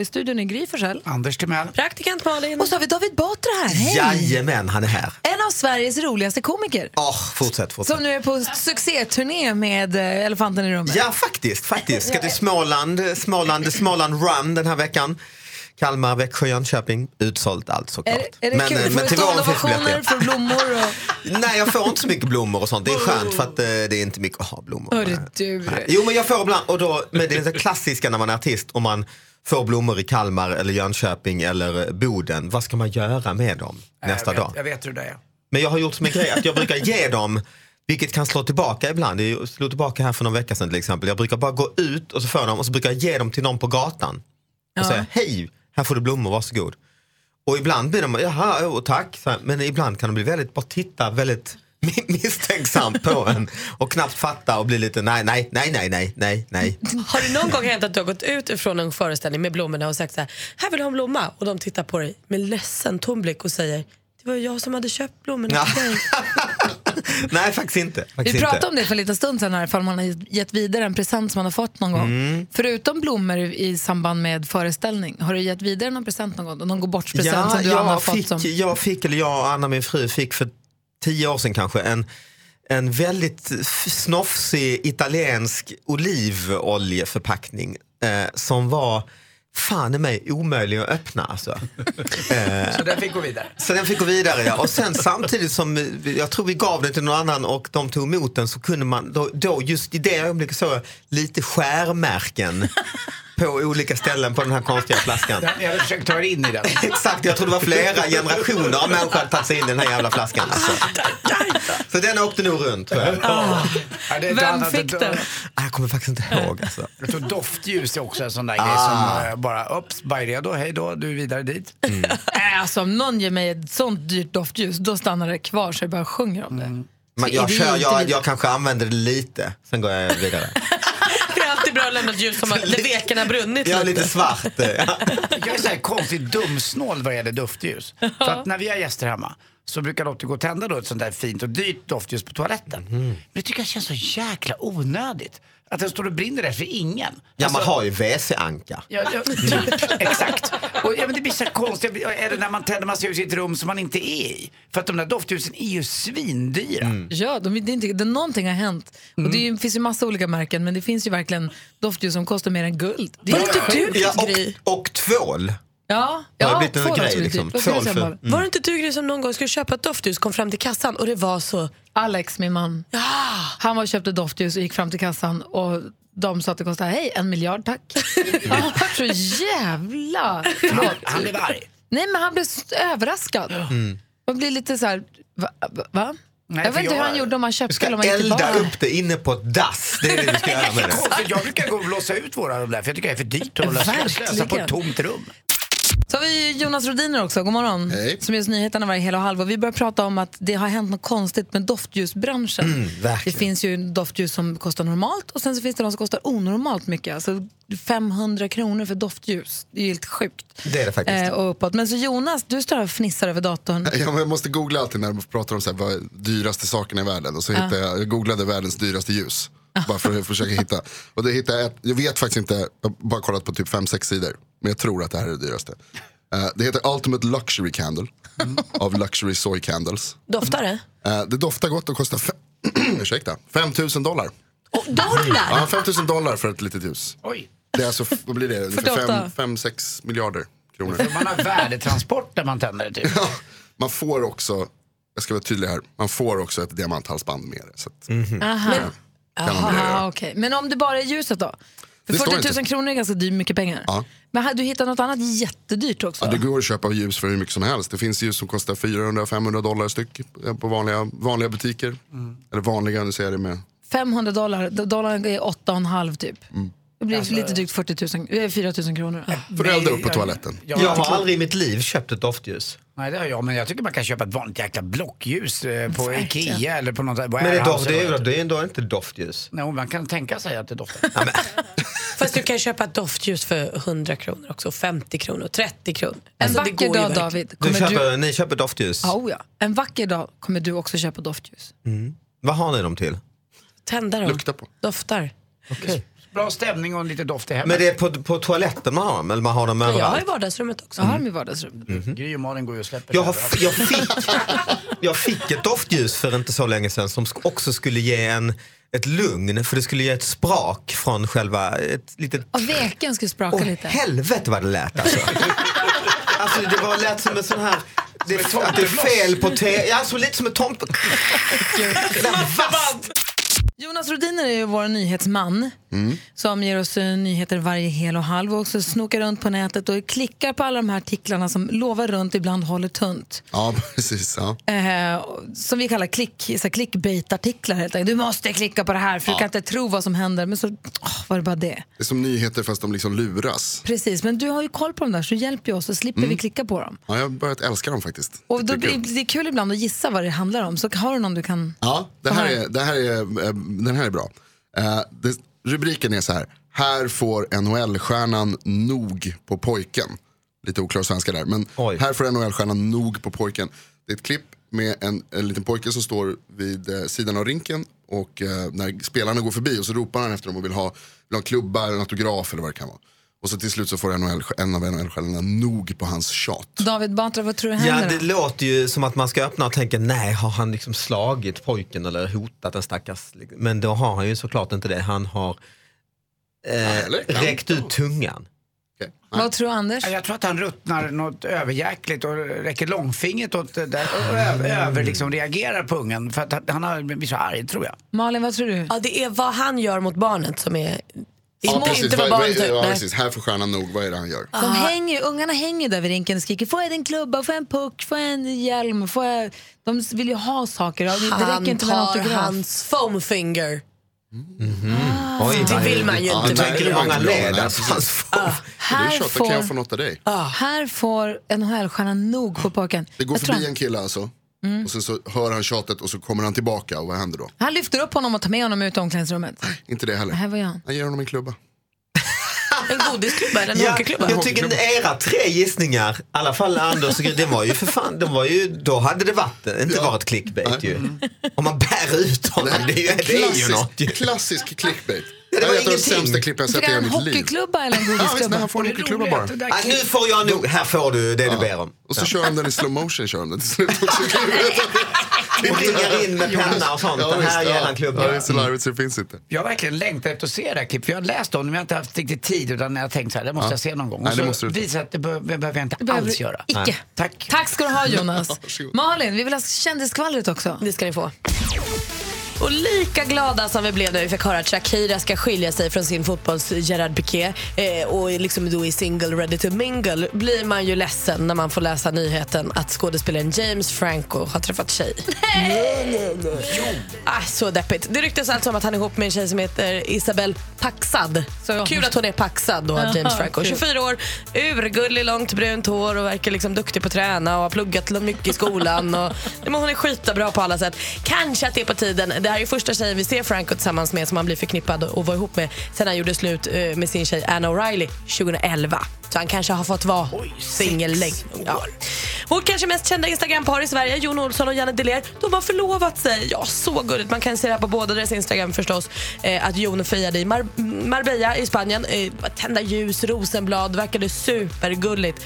I studion är Gry Forssell. Anders Timell. Praktikant Malin. Och så har vi David Batra här. Hej! Jajamän, han är här. En av Sveriges roligaste komiker. Åh, fortsätt, fortsätt. Som nu är på succéturné med eh, Elefanten i rummet. Ja, faktiskt. faktiskt. Ska till Småland, Småland, Småland Run den här veckan. Kalmar, Växjö, Jönköping. Utsålt allt såklart. Är, är det men, kul? eh, Får men du till våren finns biljetter. får blommor och... Nej, jag får inte så mycket blommor och sånt. Det är skönt för att eh, det är inte mycket att ha blommor. Hörru du. Nej. Jo, men jag får ibland, och då, men det är det klassiska när man är artist och man får blommor i Kalmar eller Jönköping eller Boden. Vad ska man göra med dem nästa jag vet, dag? Jag vet hur det är. Men jag har gjort som en grej att jag brukar ge dem, vilket kan slå tillbaka ibland. Det slog tillbaka här för någon vecka sedan till exempel. Jag brukar bara gå ut och så får jag dem och så brukar jag ge dem till någon på gatan. Och Ja. säga hej, här får du blommor, varsågod. Och ibland blir de, jaha, oh, tack. Men ibland kan de bli väldigt, bara titta väldigt misstänksamt på en och knappt fatta och bli lite nej, nej, nej, nej, nej, nej, nej. Har det någon gång hänt att du har gått ut ifrån en föreställning med blommorna och sagt så här, här vill du ha en blomma? Och de tittar på dig med ledsen tom blick och säger, det var jag som hade köpt blommorna till dig. Nej, faktiskt inte. Faktiskt Vi pratade inte. om det för en liten stund sedan, här, ifall man har gett vidare en present som man har fått någon gång. Mm. Förutom blommor i samband med föreställning, har du gett vidare någon present någon gång? Någon gå bort present Ja, som du Anna har jag fått? fick, Som... jag fick, eller jag och Anna min fru fick för tio år sedan kanske en, en väldigt snofsig italiensk olivoljeförpackning eh, som var fan i mig omöjlig att öppna alltså. eh, Så den fick gå vidare. så den fick gå vidare ja. Och sen samtidigt som jag tror vi gav den till någon annan och de tog emot den så kunde man, då, då just i det ögonblicket jag lite skärmärken på olika ställen på den här konstiga flaskan. Jag hade försökt ta er in i den. Exakt, jag tror det var flera generationer av människor hade tagit sig in i den här jävla flaskan. Alltså. Så den åkte nog runt tror jag. Ett Vem fick den? Ah, Jag kommer faktiskt inte ihåg. Alltså. Jag tror doftljus är också en sån där grej Ah. som eh, bara, upps, bara redo, hej då, du är vidare dit. Äh, Alltså, om någon ger mig ett sånt dyrt doftljus, då stannar det kvar så jag bara sjunger om det. Mm. Men jag, kör, jag, jag kanske använder det lite, sen går jag vidare. Det är alltid bra att lämna ett ljus som har, där veken har brunnit Jag är lite svart. ja. Jag är så här konstigt dumsnål vad gäller doftljus. För att när vi har gäster hemma så brukar Lottie gå och tända då ett sånt där fint och dyrt doftljus på toaletten. Men det tycker jag känns så jäkla onödigt. Att den står och brinner där för ingen. Ja, man Alltså- har ju WC-anka. Ja, ja, typ, exakt. Och, ja, men det blir så konstigt. Är det när man tänder massa ljus i ett rum som man inte är i? För att de där doftljusen är ju svindyra. Ja, de, det är inte, det, någonting har hänt. Och det är, ju- finns ju massa olika märken, men det finns ju verkligen doftljus som kostar mer än guld. Det är inte du, Ja, och, och tvål. Ja, Har ja det blivit en grej, liksom? Malin? Var det inte du Gry som någon gång skulle köpa ett doftljus, kom fram till kassan och det var så... Alex, min man, han var och köpte doftljus och gick fram till kassan och de sa att det kostade hej, en miljard tack. Han var så jävla... Förlåt. Han blev arg. Nej, men han blev överraskad. Man blir lite så här... Va? va? Nej, jag vet inte hur jag- han gjorde om han köpte eller om han elda upp det inne på ett dass. Det är det du ska göra med det. Jag brukar gå och blåsa ut våra rum där för jag tycker det är för dyrt att slösa- slösa på ett tomt rum. Så har vi Jonas Rodiner också, god morgon. Hej. Som oss nyheterna varje hel och halv. Och vi börjar prata om att det har hänt något konstigt med doftljusbranschen. Mm, det finns ju doftljus som kostar normalt och sen så finns det de som kostar onormalt mycket. Alltså 500 kronor för doftljus. Det är ju helt sjukt. Det är det faktiskt. Eh, och uppåt. Men så Jonas, du står här och fnissar över datorn. Ja, men jag måste googla alltid när de pratar om så här, vad dyraste sakerna i världen. Och så hittade jag, jag googlade världens dyraste ljus. Bara för att försöka hitta. Och det hittade jag, ett, jag vet faktiskt inte, jag har bara kollat på typ 5-6 sidor. Men jag tror att det här är det dyraste. Eh, det heter Ultimate Luxury Candle. Av Luxury Soy Candles. Doftar det? Eh, det doftar gott och kostar fem, ursäkta, 5 000 dollar. Dollar? Ja, 5 000 dollar för ett litet ljus. Oj. Det är alltså, vad blir det? Ungefär 48. 5-6 miljarder kronor. Man har värdetransport när man tänder det typ. Ja, man får också, jag ska vara tydlig här, man får också ett diamanthalsband med det. Så att, Aha. Kan man Aha, göra. okej. Men om det bara är ljuset då? För Det står 40 000 inte. kronor är ganska dyrt, mycket pengar. Ja. Men har du hittat något annat jättedyrt också? Ja, det går att köpa ljus för hur mycket som helst. Det finns ljus som kostar 400-500 dollar styck på vanliga, vanliga butiker. Eller vanliga, nu säger jag det med 500 dollar, dollarn är 8,5 typ. Det blir lite drygt 40 000, eh, 4 000 kronor. För att elda upp på toaletten. Jag, Jag har aldrig i mitt liv köpt ett doftljus. Nej, det har jag, men jag tycker man kan köpa ett vanligt jäkla blockljus eh, på Verkligen. Ikea eller på något Men det doft, det är, det är ändå inte doftljus. Nej, man kan tänka sig att det doftar. Fast du kan köpa ett doftljus för 100 kronor också, 50 kronor, 30 kronor. En Alltså, det vacker dag. David, Du köper, du... Ni köper doftljus. Oh, ja. En vacker dag kommer du också köpa doftljus. Vad har ni dem till? Tända dem, Lukta på. doftar. Bra stämning och lite doft i hemmet. Men det är på, på toaletten man har dem, eller man har dem Jag har överallt? i vardagsrummet också. Jag har dem i vardagsrummet. Gry och Malin går ju och släpper Jag, har, överallt. jag, fick, jag fick ett doftljus för inte så länge sedan som också skulle ge en, ett lugn, för det skulle ge ett sprak från själva... Ett litet, Och veken skulle spraka Åh, lite. helvete vad det lät alltså. alltså det var lät som en sån här... Det, att det är fel på te... Ja, alltså lite som ett tomt... Vasst. Jonas Rodiner är ju vår nyhetsman som ger oss eh, nyheter varje hel och halv och också snokar runt på nätet och klickar på alla de här artiklarna som lovar runt, ibland håller tunt. Ja, precis. Ja. Eh, som vi kallar klick, clickbait-artiklar. helt enkelt. Du måste klicka på det här för du kan inte tro vad som händer. Men så åh, var det bara det. Det är som nyheter fast de liksom luras. Precis, men du har ju koll på dem där så du hjälper ju oss så slipper vi klicka på dem. Ja, jag har börjat älska dem faktiskt. Och då, Det blir- det är kul ibland att gissa vad det handlar om. Så har du någon du kan... Ja, det här är, det här är, eh, den här är bra. Eh, det, rubriken är så här. Här får NHL-stjärnan nog på pojken. Lite oklar svenska där. Men här får NHL-stjärnan nog på pojken. Det är ett klipp med en, en liten pojke som står vid eh, sidan av rinken. Och eh, när spelarna går förbi och så ropar han efter dem och vill ha, vill ha en klubba eller en autograf eller vad det kan vara. Och så till slut så får NHL, en av NHL-stjärnorna nog på hans tjat. David Batra, vad tror du Ja, händer? det låter ju som att man ska öppna och tänka, nej, har han liksom slagit pojken eller hotat den stackars... Men då har han ju såklart inte det. Han har eh, räckt ut tungan. Vad tror Anders? Jag tror att han ruttnar något överjäkligt och räcker långfingret åt det där och över, över liksom reagerar på ungen för att han har blivit så arg tror jag. Malin, vad tror du? Ja, det är vad han gör mot barnet som är Ja, precis. inte vara Vad- barn, typ. ja, precis. Här får stjärnan nog. Vad är det han gör? De hänger, ungarna hänger där vid rinken och skriker får jag en klubba, får jag en puck, får jag en hjälm, får jag... De vill ju ha saker. Det räcker Han inte med en tar hans foam finger. Oj, Det vill man ju Ja, inte. nej, tänker många led alltså, är Här får, kan jag få något av dig? här får NHL-stjärnan nog på pojken. Det går Jag förbi han- en kille alltså. Mm. Och sen så hör han tjatet och så kommer han tillbaka och vad händer då? Han lyfter upp honom och tar med honom ut i omklädningsrummet. Inte det heller. Här var jag. Jag ger honom en klubba. En godisklubba eller en Ja, hockeyklubba? jag tycker era tre gissningar, i alla fall Anders och det var ju för fan, de var ju, då hade det varit, inte varit clickbait ju. Om man bär ut honom, det är ju, det är ju Klassisk, något ju. klassisk clickbait. Ja, det det är var de ingenting. sämsta klipp jag sett i hela mitt liv. hockeyklubba eller en Ja, nej, godisklubba? han får en hockeyklubba bara. Ah, nu får jag nog, här får du det du ber om. Och så Ja. kör han den i slow motion. Kör han den till slut också. Och ringar in med penna och sånt. Ja, Den här ja. han klubban. Ja, det är så larvigt så det finns inte. Jag har verkligen längtat efter att se det här klippet. Jag har läst om det men jag har inte haft riktigt tid. Utan jag har tänkt så här, det måste Ja. jag se någon gång. Nej, Och det så du visar att det be- behöver jag inte Det behöver alls du göra. icke. Nej. Tack. Tack ska du ha Jonas. Malin, vi vill ha kändisskvallret också. Det ska ni få. Och lika glada som vi blev när vi fick höra att Shakira ska skilja sig från sin fotbolls Gerard Piqué eh, och liksom då är single ready to mingle blir man ju ledsen när man får läsa nyheten att skådespelaren James Franco har träffat tjej. Ah, så deppigt. Det ryktas alltså om att han är ihop med en tjej som heter Isabel Paxad. Så- Kul att hon är paxad då, Ja, James Franco. kul. 24 år, urgullig, långt brunt hår och verkar liksom duktig på att träna och har pluggat mycket i skolan. Och, men hon är skitbra på alla sätt. Kanske att det är på tiden. Det här är första tjejen vi ser Franco tillsammans med som han blir förknippad och var ihop med sen han gjorde slut eh, med sin tjej Anna O'Reilly 2011. Så han kanske har fått vara singel länge. Ja. Vårt kanske mest kända Instagram-par i Sverige, Jon Olsson och Janne Deler, de har förlovat sig. Ja, så gulligt. Man kan se det här på båda deras Instagram förstås. Eh, att Jon friade i Mar- Marbella i Spanien. Eh, tända ljus, rosenblad, verkade supergulligt.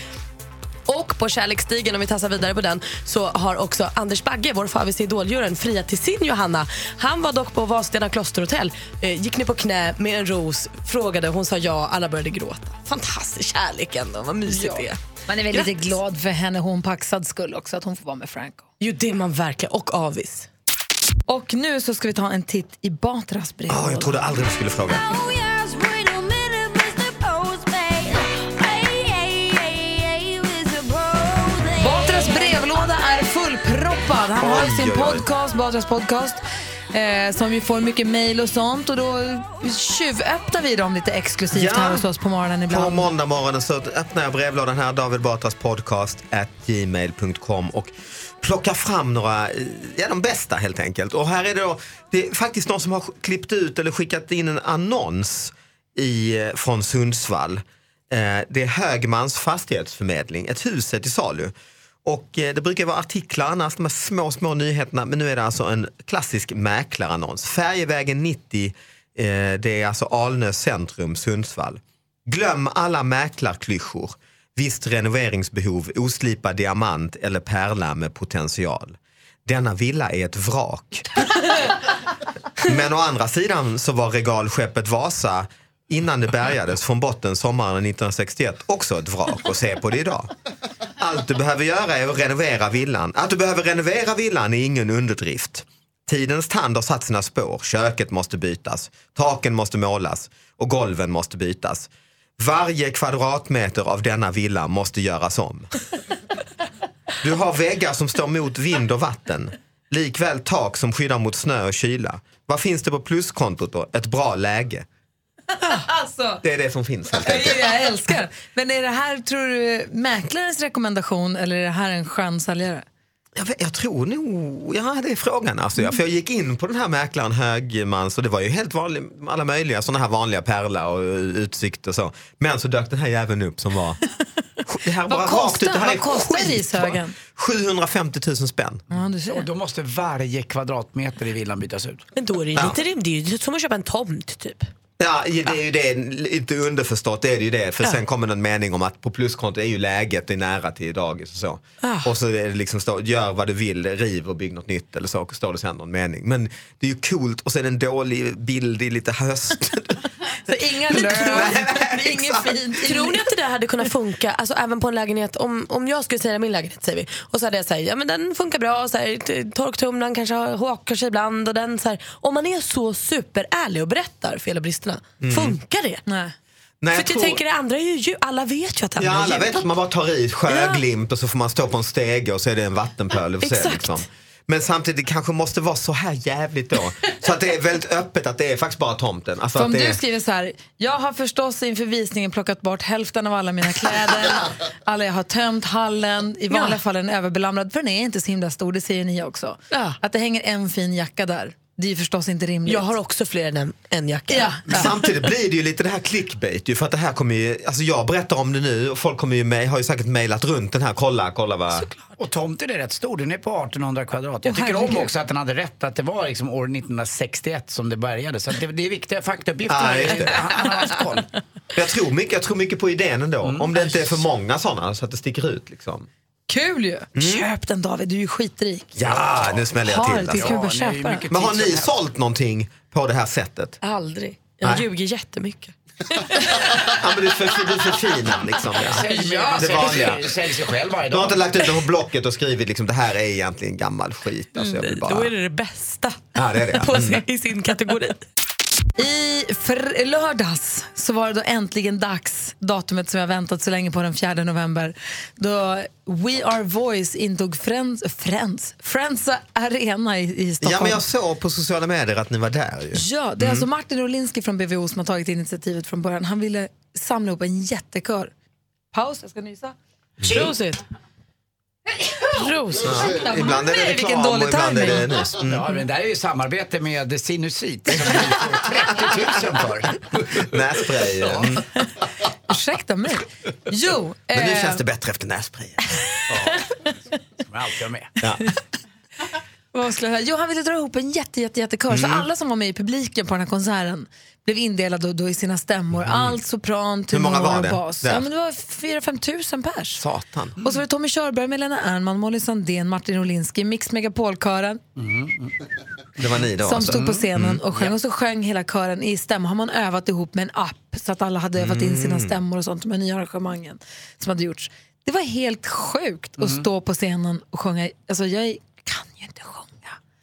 Och på kärleksstigen, om vi tassar vidare på den, så har också Anders Bagge, vår favorit i Idoljuryn, friat till sin Johanna. Han var dock på Vadstena klosterhotell, eh, gick ner på knä med en ros, frågade, hon sa ja, alla började gråta. Fantastisk kärlek ändå, vad mysigt det är. Man är väl lite Grattis. glad för henne, hon Paxad skull också, att hon får vara med Franco. Jo, det är man verkligen. Och avis. Och nu så ska vi ta en titt i Batras brev. Ja, jag trodde aldrig du skulle fråga. Fullproppad. Han har ju sin podcast, Batras podcast. Eh, som vi får mycket mejl och sånt och då tjuvöppnar vi dem lite exklusivt Ja. här hos oss på morgonen På ibland. måndag morgonen så öppnar jag brevlådan här, David Batras podcast at gmail.com och plockar fram några, eh, ja de bästa helt enkelt. Och här är det då, det är faktiskt någon som har klippt ut eller skickat in en annons i, eh, från Sundsvall. Eh, Det är Högmans fastighetsförmedling, ett hus är till salu. Och eh, det brukar vara artiklar annars, de här små, små nyheterna, men nu är det alltså en klassisk mäklarannons. Färjevägen 90, eh, det är alltså Alnö centrum, Sundsvall. Glöm alla mäklarklyschor. Visst renoveringsbehov, oslipad diamant eller pärla med potential. Denna villa är ett vrak. Men å andra sidan så var regalskeppet Vasa innan det bärgades från botten sommaren 1961 också ett vrak och se på det idag. Allt du behöver göra är att renovera villan. Att du behöver renovera villan är ingen underdrift. Tidens tand har satt sina spår. Köket måste bytas, taken måste målas och golven måste bytas. Varje kvadratmeter av denna villa måste göras om. Du har väggar som står mot vind och vatten. Likväl tak som skyddar mot snö och kyla. Vad finns det på pluskontot då? Ett bra läge. Alltså, Det är det som finns helt enkelt. jag älskar. Men är det här, tror du, mäklarens rekommendation eller är det här en skön säljare? Jag, vet, jag tror nog, ja det är frågan. Alltså, jag, för jag gick in på den här mäklaren Högmans och det var ju helt vanligt, alla möjliga sådana här vanliga pärla och utsikt och så. Men så dök den här jäveln upp som var det här Vad kostar- ut, det här kostar skitbra. Rishögen? 750 000 spänn. Ja, du ser. Och då måste varje kvadratmeter i villan bytas ut. Men då är det Ja. lite rim- det är ju som att köpa en tomt typ. Ja, det är ju det, lite underförstått det är det ju det. För sen kommer en mening om att på pluskonto är ju läget, det är nära till dagis och så. Ah. Och så är det liksom, stå, gör vad du vill, riv och bygg något nytt eller så, står det sen någon mening. Men det är ju coolt och sen en dålig bild i lite höst. Så inga lukter, inget fint. Tror ni att det där hade kunnat funka alltså, även på en lägenhet? Om, om jag skulle säga min lägenhet säger vi och så hade jag sagt ja men den funkar bra, så här, torktumlaren kanske hakar sig ibland och den så här, Om man är så superärlig och berättar fel och bristerna, Mm. funkar det? Nej. Nej, För jag jag tror- tänker det andra är ju alla vet ju att det Ja, andra alla är vet att man bara tar i sjöglimt och så får man stå på en stege och så är det en vattenpöl. och så, Exakt. Liksom. Men samtidigt det kanske måste vara så här jävligt då. Så att det är väldigt öppet att det är faktiskt bara tomten. Alltså För att om det du skriver så här, jag har förstås inför visningen plockat bort hälften av alla mina kläder, alla jag har tömt hallen, i vanliga Ja. fall är den överbelamrad, för den är inte så himla stor, det säger ni också. Ja. Att det hänger en fin jacka där, det är ju förstås inte rimligt. Jag har också fler än en, jacka. Ja. Samtidigt blir det ju lite det här clickbait ju, för att det här kommer ju, alltså jag berättar om det nu och folk kommer ju med, har ju säkert mejlat runt den här, kolla, kolla vad... Och tomten är rätt stor, den är på 1800 kvadrat. Jag Åh, tycker om herregud. också att den hade rätt att det var liksom år 1961 som det började. Så det, det är viktiga faktauppgifter. Det. Han han har haft koll. Jag tror mycket, jag tror mycket på idén ändå, Mm. om det inte är för många sådana så att det sticker ut liksom. Kul ju! Köp den David, du är ju skitrik. Ja, nu smäller jag Har till. bara Ja, köpa den. Men har ni sålt någonting på det här sättet? Aldrig. Jag Nej. ljuger jättemycket. Ja, men du, är för, du förfinar liksom. Ja, det vanliga. sig- Säljer sig själv varje Du har inte lagt ut det på Blocket och skrivit liksom det här är egentligen gammal skit. Alltså, jag vill bara... Då är det det bästa Ja, det är det. på Mm. sin, i sin kategori. I lördags så var det då äntligen dags, datumet som jag väntat så länge på, den 4 november, då We Are Voice intog Friends, Friends, Friends Arena i, i Stockholm. Ja, men jag såg på sociala medier att ni var där ju. Ja, det är Mm. alltså Martin Rolinski från BVO som har tagit initiativet från början. Han ville samla upp en jättekör. Paus, jag ska nysa. Prosit. Ja, ibland är det Nej, vilken reklam och ibland är det nys. Mm. Ja, men det här är ju samarbete med Sinusrit som vi får 30 000 för. Nässpray. Mm. Ursäkta mig. Jo, Men nu eh, känns det bättre efter nässprayen. Som jag alltid har med. Ja. Vad skulle jag säga? Jo, han ville dra ihop en jätte, jätte, jättekör. Så Mm. alla som var med i publiken på den här konserten blev indelade då, i sina stämmor. Allt sopran, Mm. Hur många var det bas. där? Ja, men det var 4-5 tusen pers. Satan. Och så var det Tommy Körberg, Melina Ernman, Molly Sandén, Martin Olinski, Mix Megapol-kören Det var ni då som alltså. stod på scenen Mm. och sjöng. Och så sjöng hela kören i stämma. Har man övat ihop med en app så att alla hade övat in sina Mm. stämmor och sånt med nya arrangemangen som hade gjorts. Det var helt sjukt att Mm. stå på scenen och sjunga. Alltså jag kan ju inte sjunga.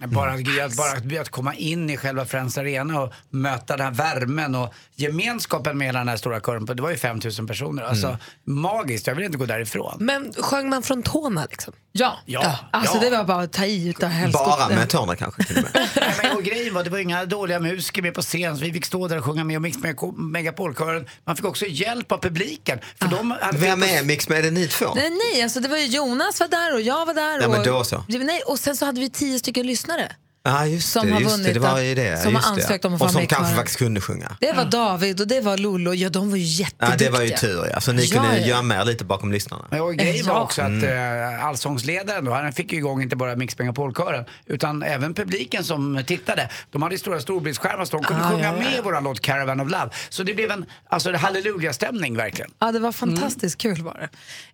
Men Bara, att, bara att, att komma in i själva Friends Arena och möta den här värmen och gemenskapen med hela den här stora kören, det var ju 5000 personer. Alltså Mm. magiskt, jag vill inte gå därifrån. Men sjöng man från tårna liksom? Ja, Ja, alltså ja. det var bara att ta i utav helskotta. Bara med tårna kanske till och med. Nej, men, och grejen var, det var inga dåliga musiker med på scen så vi fick stå där och sjunga med och Mix Megapol- Megapolkören. Man fick också hjälp av publiken. För de hade Vem är Mix med? Är det ni två? Nej, nej alltså det var ju Jonas var där och jag var där. Ja, och, men då så. Nej, och sen så hade vi tio stycken lyssnare. lyssnare. Ja, just Som det. har Just det, vunnit det var ju det. som har just det. ansökt om att få Och som kanske faktiskt kunde sjunga. Det var David och det var Lollo. Ja, de var ju jätteduktiga. det var ju tur ja. Så ni Ja, kunde ja. gömma er lite bakom lyssnarna. Men och grejen var också att eh, allsångsledaren då, han fick ju igång inte bara Mix Megapol-kören utan även publiken som tittade. De hade ju stora storbildsskärmar så de kunde Ah, sjunga ja, ja. med våran låt Caravan of Love. Så det blev en alltså, halleluja-stämning verkligen. Ja, det var fantastiskt kul var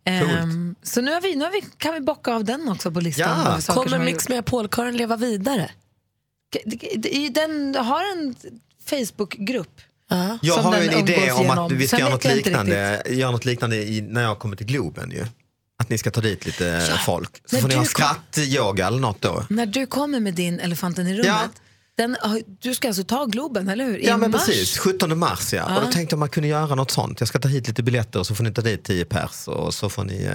det. Ehm, så nu, har vi, nu har vi, kan vi bocka av den också på listan. Ja. Kommer har Mix. Megapol-kören leva vidare? Den har en Facebookgrupp. Jag som har en idé om genom. att vi ska göra något jag liknande, göra något liknande i, när jag kommer till Globen ju. Att ni ska ta dit lite folk. Så När får ni ha kom- skrattyoga eller något då. När du kommer med din Elefanten i rummet, Ja. Den, har- du ska alltså ta Globen, eller hur? I Ja men mars? precis, 17 mars ja. Ja. Och då tänkte jag om man kunde göra något sånt. Jag ska ta hit lite biljetter och så får ni ta dit 10 pers och så får ni... eh,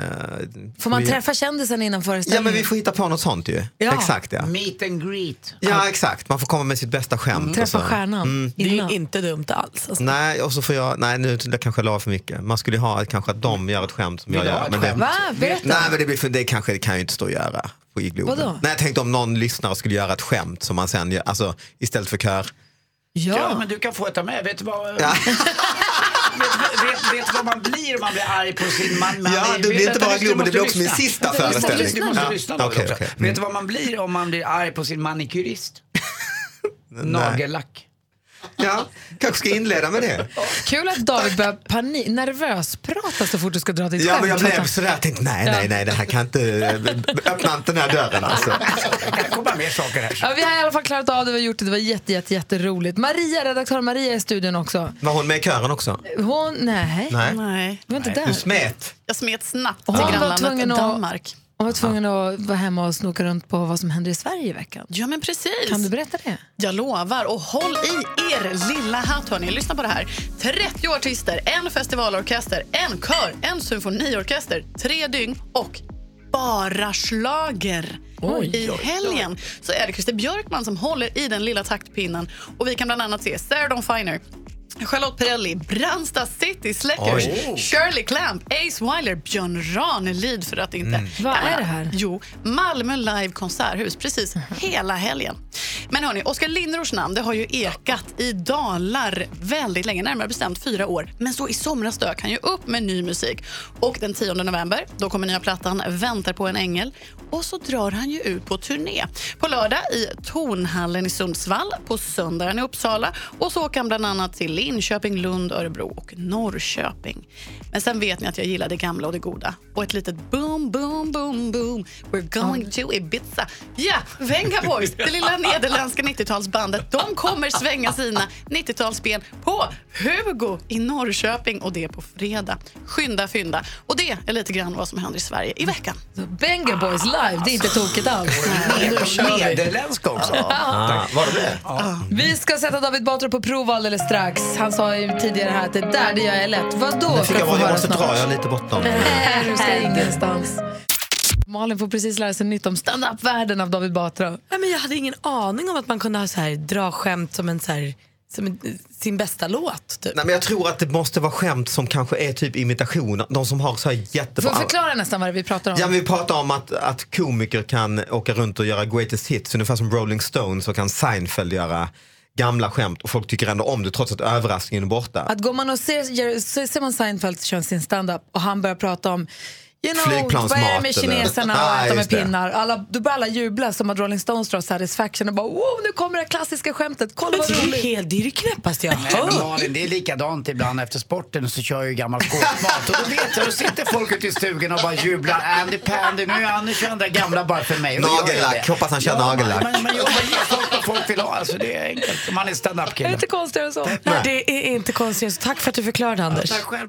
Får man vi- träffa kändisen innan Ja föreställningen? men vi får hitta på något sånt ju. Ja. Exakt ja. Meet and greet. Ja exakt, man får komma med sitt bästa skämt. och Träffa stjärnan Mm. Det är ju inte dumt alls. Alltså. Nej, och så får jag, nej nu det kanske jag la för mycket. Man skulle ju ha kanske att de gör ett skämt som Vill jag gör. Men det? Va? Berätta. nej men det, blir för, det kanske det kan jag ju inte stå och göra på i Globen. Vadå? Nej jag tänkte om någon lyssnare skulle göra ett skämt som man sen gör, alltså istället för kör. Ja. Ja. men du kan få ett av mig. Vet du vad... Ja. vet, vet, vad man blir om man blir arg på sin man? man Ja, är- det blir inte bara Globen, det blir också min lyssna. sista du måste föreställning. lyssna, Du måste Ja. lyssna också. okej. Mm. Vet du vad man blir om man blir arg på sin manikyrist? Nagellack. Ja, kanske ska inleda med det. Kul att David börjar panik, nervös prata så fort du ska dra ditt Ja, skämt. men jag blev sådär, jag tänkte nej, nej, nej, det här kan inte, öppna inte den här dörren alltså. Det kan komma mer saker här. Ja, vi har i alla fall klarat av det, vi har gjort det, det var jätte, jätte, jätteroligt. Maria, redaktör Maria är i studion också. Var hon med i kören också? Hon, nej. Nej. Nej. Du var inte där. Du smet. Jag smet snabbt till grannlandet tvungen att- Hon var tvungen att vara hemma och snoka runt på vad som händer i Sverige i veckan. Ja, men precis. Kan du berätta det? Jag lovar. Och håll i er lilla hatt. Hörni. Lyssna på det här. 30 artister, en festivalorkester, en kör, en symfoniorkester, tre dygn och bara slager. Oj, I helgen så är det Christer Björkman som håller i den lilla taktpinnen. Och Vi kan bland annat se Sarah Dawn Finer, Charlotte Perrelli, Brandsta City Släckers, Oj. Shirley Clamp, Ace Wilder, Björn Ranelid för att inte... Vad är det här? Jo, Malmö Live Konserthus, precis hela helgen. Men hörni, Oskar Lindros namn det har ju ekat i dalar väldigt länge, närmare bestämt fyra år. Men så i somras dök han ju upp med ny musik. Och den 10 november då kommer nya plattan Väntar på en ängel. Och så drar han ju ut på turné. På lördag i Tornhallen i Sundsvall, på söndagen i Uppsala och så åker han bland annat till Linköping, Lund, Örebro och Norrköping. Men sen vet ni att jag gillar det gamla och det goda. Och ett litet boom, boom, boom, boom. We're going to Ibiza. Ja, Venga Boys, det lilla nederländska 90-talsbandet. De kommer svänga sina 90-talsben på Hugo i Norrköping och det på fredag. Skynda, fynda. Och det är lite grann vad som händer i Sverige i veckan. Banger Boys live, det är inte tokigt alls. Nederländska också. Ah, var det det? Vi ska sätta David Batra på prov alldeles strax. Han sa ju tidigare här att det där det gör jag lätt. Vad då? Nu fick ska jag, jag höra måste snart. dra, jag är lite bortom. Nej, du ska ingenstans. Malin får precis lära sig nytt om stand-up-världen av David Batra. Nej, men jag hade ingen aning om att man kunde ha så här, dra skämt som, en, så här, som en, sin bästa låt. Typ. Nej, men jag tror att det måste vara skämt som kanske är typ imitationer. De som har så här jättebra... jag förklara nästan vad vi pratar om? Ja, men vi pratar om att, att komiker kan åka runt och göra greatest hits, ungefär som Rolling Stones så kan Seinfeld göra gamla skämt och folk tycker ändå om det trots att överraskningen är borta. Att går man och ser, ser man Seinfeld köra sin stand-up och han börjar prata om You know, Flygplansmat vad är det med eller- kineserna och Ah, äta med det. pinnar? Alla, då börjar alla jubla som att Rolling Stones drar satisfaction och bara wow, nu kommer det klassiska skämtet. Kolla vad Det är roligt. helt- det är det knäppaste jag Nej, men hört. Det är likadant ibland efter sporten så kör jag ju gammal skåpmat och då vet jag, då sitter folk ute i stugan och bara jublar. Andy Pandy, nu är han nu kör han det gamla bara för mig. Nagellack, det. hoppas han kör ja, nagellack. Man, man, man, man ger folk vill ha, alltså det är enkelt. Man är standup-kille. Inte konstigare än så. Nej, det är inte konstigt. Så Tack för att du förklarade Anders. Tack själv.